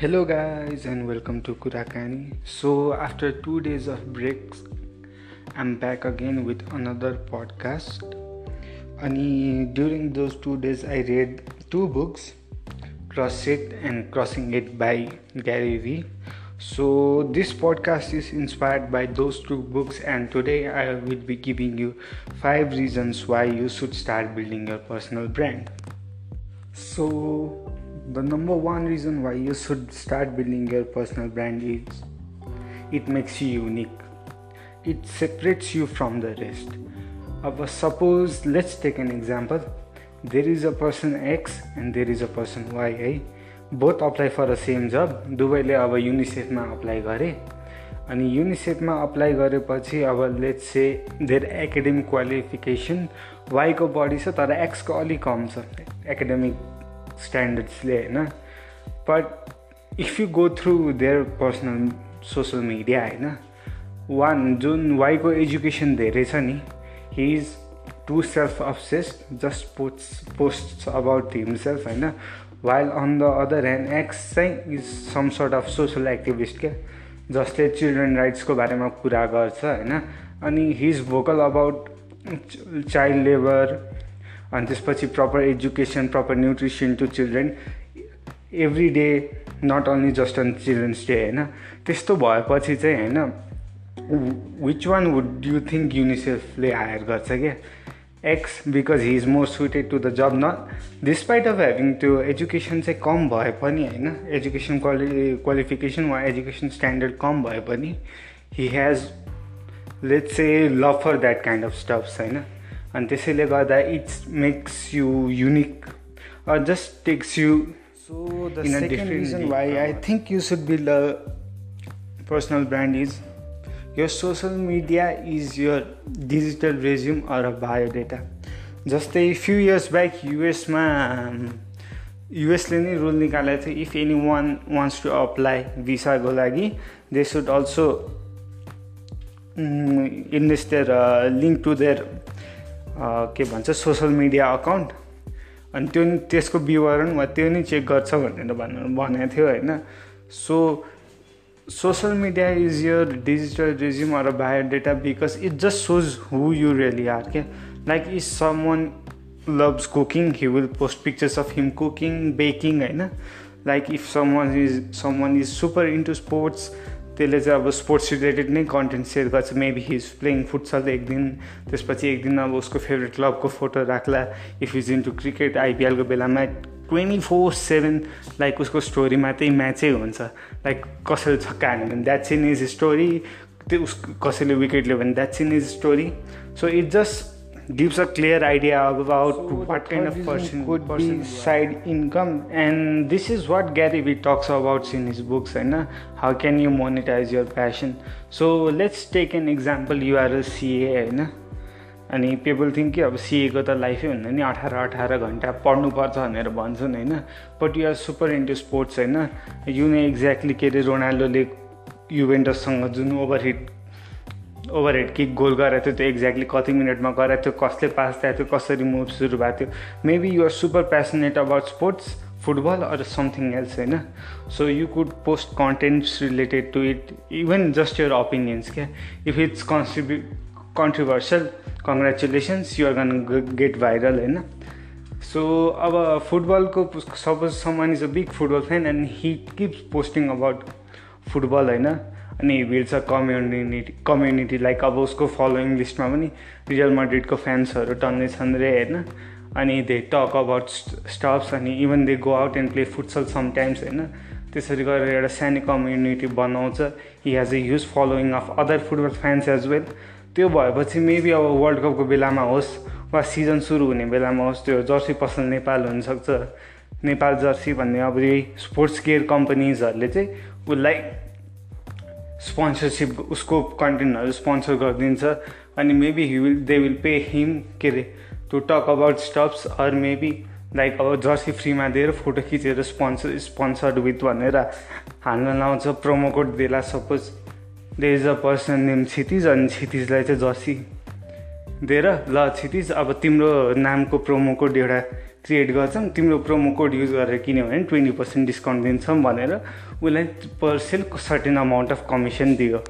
Hello, guys, and welcome to Kurakani. So, after two days of breaks, I'm back again with another podcast. And during those two days, I read two books Cross It and Crossing It by Gary Vee. So, this podcast is inspired by those two books, and today I will be giving you five reasons why you should start building your personal brand. So, the number one reason why you should start building your personal brand is it makes you unique it separates you from the rest uh, suppose let's take an example there is a person x and there is a person y है both apply for the same जब दुवैले अब युनिसेफमा apply गरे अनि युनिसेफमा apply गरेपछि अब let's से धेर academic qualification वाइको बढी छ तर एक्सको अलिक कम छ एकाडेमिक स्ट्यान्डर्ड्सले होइन? But if you go through their personal social media होइन? वान जुन वाइको एजुकेसन धेरै छ नि he is too self obsessed just post post about himself होइन? While on the other hand X चाहिँ is some sort of social activist क्या जसले चिल्ड्रेन राइट्सको बारेमा कुरा गर्छ होइन? अनि he is vocal about child labour अनि त्यसपछि proper education proper nutrition to children every day not only just on children's day होइन त्यस्तो भएपछि चाहिँ होइन which one would you think युनिसेफले hire गर्छ क्या X because he is more suited to the जब न डिस्पाइट अफ ह्याभिङ त्यो education चाहिँ कम भए पनि होइन एजुकेसन क्वालि क्वालिफिकेसन वा एजुकेसन स्ट्यान्डर्ड कम भए पनि he has let's a love for that kind of stuffs होइन अनि त्यसैले गर्दा it's makes you unique just takes you so the second reason why I think you should build a personal brand is your social media is your digital resume or a biodata जस्तै few years back युएसमा युएसले नै rule निकालेको थियो if anyone wants to apply भिसाको लागि they should also invest their link to their के भन्छ social media account अनि त्यो त्यसको विवरण वा त्यो नै चेक गर्छ भनेर भन्नु भनेको थियो होइन। So social media is your digital resume or biodata because it just shows who you really are क्या like is someone he will post pictures of him cooking baking होइन? Like if someone is someone is super into sports त्यसले चाहिँ अब sports related नै content share गर्छ. Maybe he is playing futsal एक दिन त्यसपछि एक दिन अब उसको फेभरेट क्लबको photo राख्ला. If is into cricket आइपिएलको बेलामा ट्वेन्टी फोर सेभेन लाइक उसको स्टोरीमा त्यही म्याचै हुन्छ. लाइक कसैले छक्का हान्यो भने द्याट्स इन इज स्टोरी त्यो उस कसैले विकेट लियो भने that's in is story so it just gives a clear idea about so what kind of person could person be side income and this is what Gary Vee talks about in his books and how can you monetize your passion so let's take an example you are a CA होइन अनि people think कि अब सिएको त लाइफै हुन्न नि अठार अठार घन्टा पढ्नुपर्छ भनेर भन्छन् होइन but you're super into sports होइन यु नै एक्ज्याक्टली के अरे रोनाल्डोले युभेन्टससँग जुन ओभरहिट ओभरहेड किक गोल गरेको थियो त्यो एक्ज्याक्टली कति मिनटमा गराएको थियो कसले पास दिएको थियो कसरी मुभ सुरु भएको थियो maybe you're super passionate about sports football or something else होइन so you could post contents related to it even just your opinions क्या? If it's contribu controversial congratulations you're gonna get viral होइन so अब फुटबलको suppose someone is a big football fan and he keeps posting about football होइन अनि भिड्छ community community like अब उसको following लिस्टमा पनि रियल मड्रिडको फ्यान्सहरू टन्नै छन् रे होइन? अनि दे टक अबाउट स्टफ्स अनि even they go out and play futsal sometimes होइन? त्यसरी गरेर एउटा सानो कम्युनिटी बनाउँछ। He has a huge following of other football fans as well त्यो भएपछि मेबी अब वर्ल्ड कपको बेलामा होस् वा सिजन सुरु हुने बेलामा होस् त्यो जर्सी पसल नेपाल हुनसक्छ। नेपाल जर्सी भन्ने अब यही स्पोर्ट्स केयर कम्पनीजहरूले चाहिँ उसलाई स्पोन्सरसिप उसको कन्टेन्टहरू स्पोन्सर गरिदिन्छ अनि maybe he will they will pay him के अरे to talk about stops or maybe like अब जर्सी फ्रीमा दिएर फोटो खिचेर स्पोन्सर स्पोन्सर्ड विथ भनेर हाल्न लाउँछ प्रोमो कोड देला suppose they is a person name Kshitij अनि क्षितिजलाई चाहिँ जर्सी दिएर ल छिटिज अब तिम्रो नामको प्रोमो कोड एउटा क्रिएट गर्छौँ तिम्रो प्रोमो कोड युज गरेर किन्यो भने ट्वेन्टी पर्सेन्ट डिस्काउन्ट दिन्छौँ भनेर उसलाई per sale certain amount of commission दियो।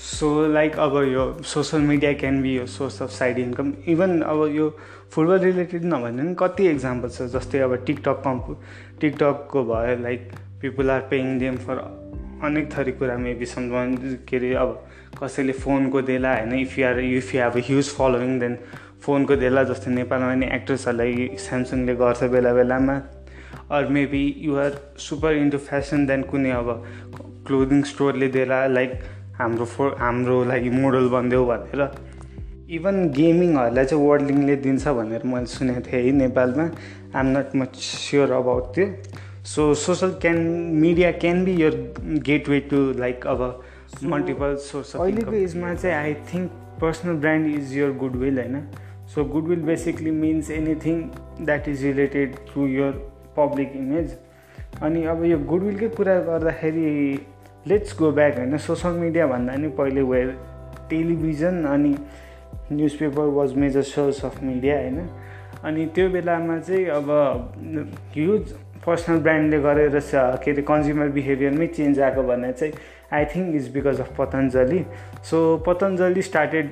सो लाइक अब यो सोसियल मिडिया क्यान बी यो source of side income even अब यो फुटबल रिलेटेड नभने पनि कति इक्जाम्पल छ जस्तै अब टिकटक कम्प टिकटकको भयो like people are paying them for अनेक थरी कुरा मेबी सम्झ के अरे अब कसैले फोनको देला होइन if you are if you have a huge following then फोनको देला जस्तै नेपालमा नि एक्ट्रेसहरूलाई स्यामसङले गर्छ बेला बेलामा। Or maybe you're super into fashion then कुनै अब क्लोदिङ स्टोरले देला लाइक हाम्रो फो हाम्रो लागि मोडल बनिदेऊ भनेर। इभन गेमिङहरूलाई चाहिँ वर्ल्डिङले दिन्छ भनेर मैले सुनेको थिएँ है नेपालमा। I'm not much sure about त्यो so social can media can be your gateway to like अब मल्टिपल सोर्स अहिलेको एजमा चाहिँ I think personal brand is your goodwill होइन? So goodwill basically means anything that is related to your public image अनि अब यो गुडविलकै कुरा गर्दाखेरि लेट्स गो ब्याक होइन? सोसियल मिडिया भन्दा नि पहिले वेयर टेलिभिजन अनि newspaper was major source of media होइन? अनि त्यो बेलामा चाहिँ अब ह्युज पर्सनल ब्रान्डले गरेर के अरे कन्ज्युमर बिहेभियरमै चेन्ज आएको भन्ने चाहिँ I think is because of Patanjali so Patanjali started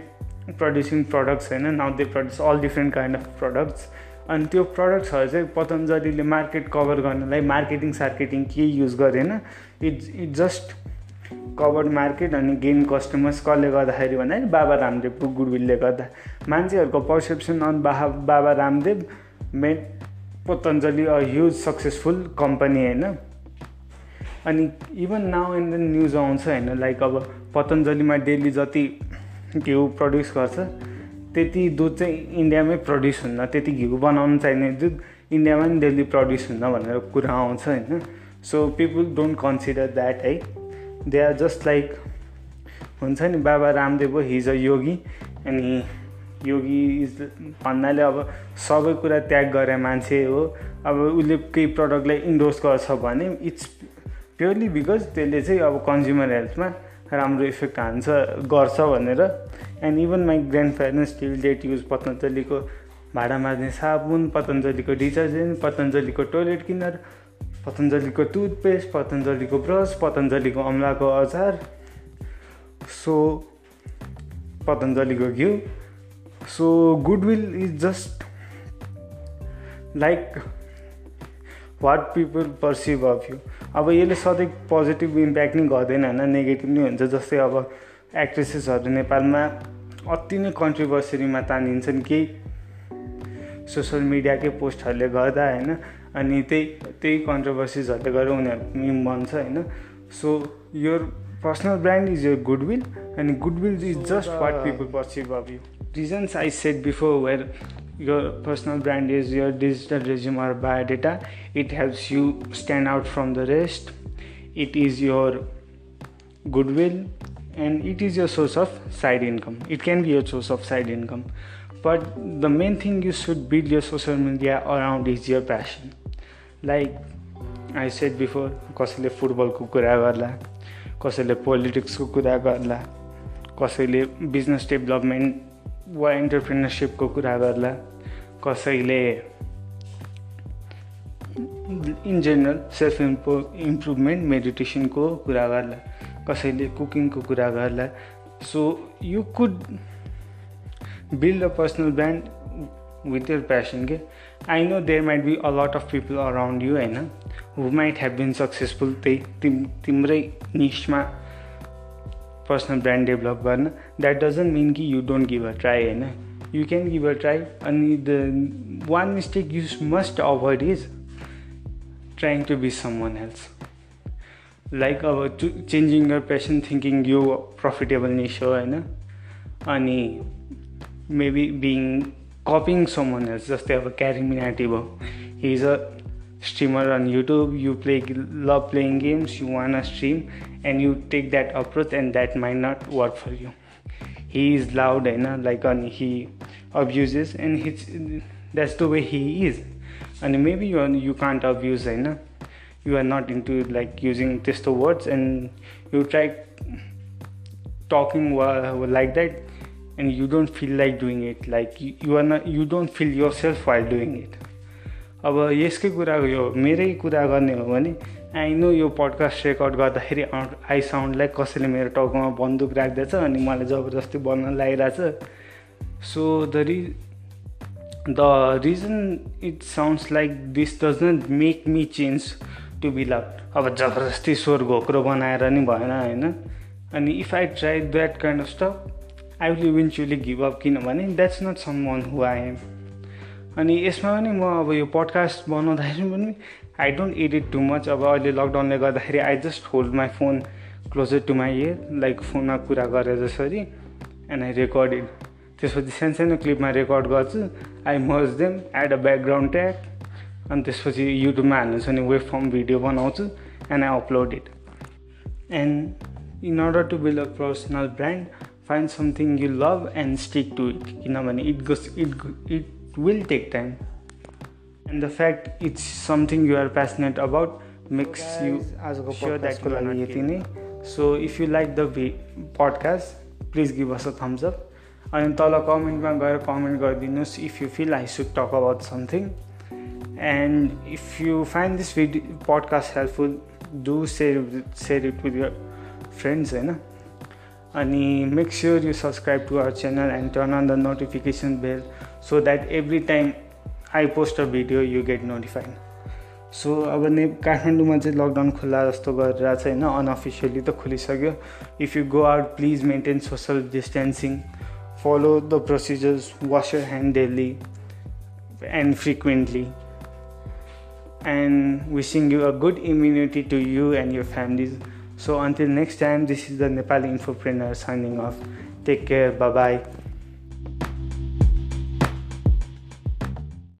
producing products होइन? Now they produce all different kind of products अनि त्यो प्रडक्ट्सहरू चाहिँ पतञ्जलीले मार्केट कभर गर्नलाई मार्केटिङ सार्केटिङ के युज गरेन it's it just covered market अनि गेन कस्टमर्स कसले गर्दाखेरि भन्दाखेरि बाबा रामदेवको गुडविलले गर्दा। मान्छेहरूको perception on Baba Baba Ramdev made Patanjali a huge successful company होइन? अनि even now and then news आउँछ होइन? लाइक अब पतञ्जलीमा डेली जति घिउ प्रड्युस गर्छ। त्यति दुध चाहिँ इन्डियामै प्रड्युस हुन्न त्यति घिउ बनाउनु चाहिने दुध इन्डियामा पनि डेली प्रड्युस हुन्न भनेर कुरा आउँछ होइन। So people don't consider that है दे आर जस्ट लाइक हुन्छ नि बाबा रामदेव हिज अ योगी अनि योगी इज भन्नाले अब सबै कुरा त्याग गरे मान्छे हो। अब उसले केही प्रडक्टलाई इन्डोर्स गर्छ भने इट्स प्योरली बिकज त्यसले चाहिँ अब कन्ज्युमर हेल्थमा राम्रो इफेक्ट हान्छ गर्छ भनेर। And even my grandparents till date use पतञ्जलीको भाँडा माझ्ने साबुन पतञ्जलीको डिटर्जेन्ट पतञ्जलीको टोइलेट क्लिनर पतञ्जलीको टुथपेस्ट पतञ्जलीको ब्रस पतञ्जलीको अम्लाको अचार सो पतञ्जलीको घिउ। So goodwill is just like what people perceive of you अब यसले सधैँ पोजिटिभ इम्प्याक्ट नै गर्दैन होइन नेगेटिभ नै हुन्छ जस्तै अब एक्ट्रेसेसहरू नेपालमा अति नै कन्ट्रोभर्सरीमा तानिन्छन् केही सोसियल मिडियाकै पोस्टहरूले गर्दा होइन अनि त्यही त्यही कन्ट्रोभर्सिजहरूले गरेर उनीहरू मिम बन्छ होइन। सो यो personal brand is your goodwill अनि goodwill is just what people perceive of you reasons I set before where your personal brand is your digital resume or biodata it helps you stand out from the rest it is your goodwill and it is your source of side income it can be your source of side income but the main thing you should build your social media around is your passion like i said before कसैले फुटबलको कुरा गर्ला कसैले पोलिटिक्सको कुरा गर्ला कसैले business development वा इन्टरप्रिनरसिपको कुरा गर्ला कसैले in general self impro improvement मेडिटेसनको कुरा गर्ला कसैले कुकिङको कुरा गर्ला। So you could build a personal brand with your passion के I know there might be a lot of people around you होइन who might have been successful त्यही तिम तिम्रै निस्टमा पर्सनल ब्रान्ड डेभलप गर्न द्याट डजन्ट मिन कि you don't give a try होइन you can give a try and the one mistake you must avoid is trying to be someone else like our changing your passion thinking you profitable niche हो होइन अनि maybe being copying someone else जस्तै अब carrying Minati भयो he is a streamer on YouTube, you play love playing games, you wanna stream, and you take that approach, and that might not work for you. He is loud, and like and he abuses and he's that's the way he is and maybe you, you can't abuse होइन you are not into like using words and you try talking like that and you don't feel like doing it like you, you are not you don't feel yourself while doing it अब यसकै कुरा यो मेरै कुरा गर्ने हो भने I know यो पडकास्ट रेकर्ड गर्दाखेरि आई साउन्ड लाइक कसैले मेरो टाउकोमा बन्दुक राख्दैछ अनि मलाई जबरजस्ती बन्न लागिरहेछ। So the re the reason it sounds like this does not make me change to be love अब जबरजस्ती स्वर घोक्रो बनाएर नि भएन होइन? अनि if I try that kind of stuff I will eventually give up किनभने that's not someone who I am अनि यसमा पनि म अब यो पडकास्ट बनाउँदाखेरि पनि I don't edit too much अब अहिले लकडाउनले गर्दाखेरि I just hold my phone closer to my ear like फोनमा कुरा गरे जसरी एन्ड आई रेकर्डेड त्यसपछि सानो सानो क्लिपमा रेकर्ड गर्छु। I mix them add a background tag अनि त्यसपछि युट्युबमा हाल्नु छ भने वेब फर्म भिडियो बनाउँछु and I upload it and in order to build a personal brand find something you love and stick to it किनभने it goes it it will take time and the fact it's something you are passionate about makes you आजको sure द्याटको लागि यति नै so if you like the भि podcast please give us a thumbs up अनि तल कमेन्टमा गएर कमेन्ट गरिदिनुहोस् if you feel I should talk about something and if you find this video podcast helpful do share share it with your friends होइन अनि make sure you subscribe to our channel and turn on the notification bell so that every time I post a video you get notified so अब ने काठमाडौँमा चाहिँ lockdown खुल्ला जस्तो गरेर चाहिँ होइन अनअफिसियली त खोलिसक्यो if you go out please maintain social distancing follow the procedures wash your hand daily and frequently and wishing you a good immunity to you and your families. So until next time, this is the Nepali Infopreneur signing off. Take care. Bye bye.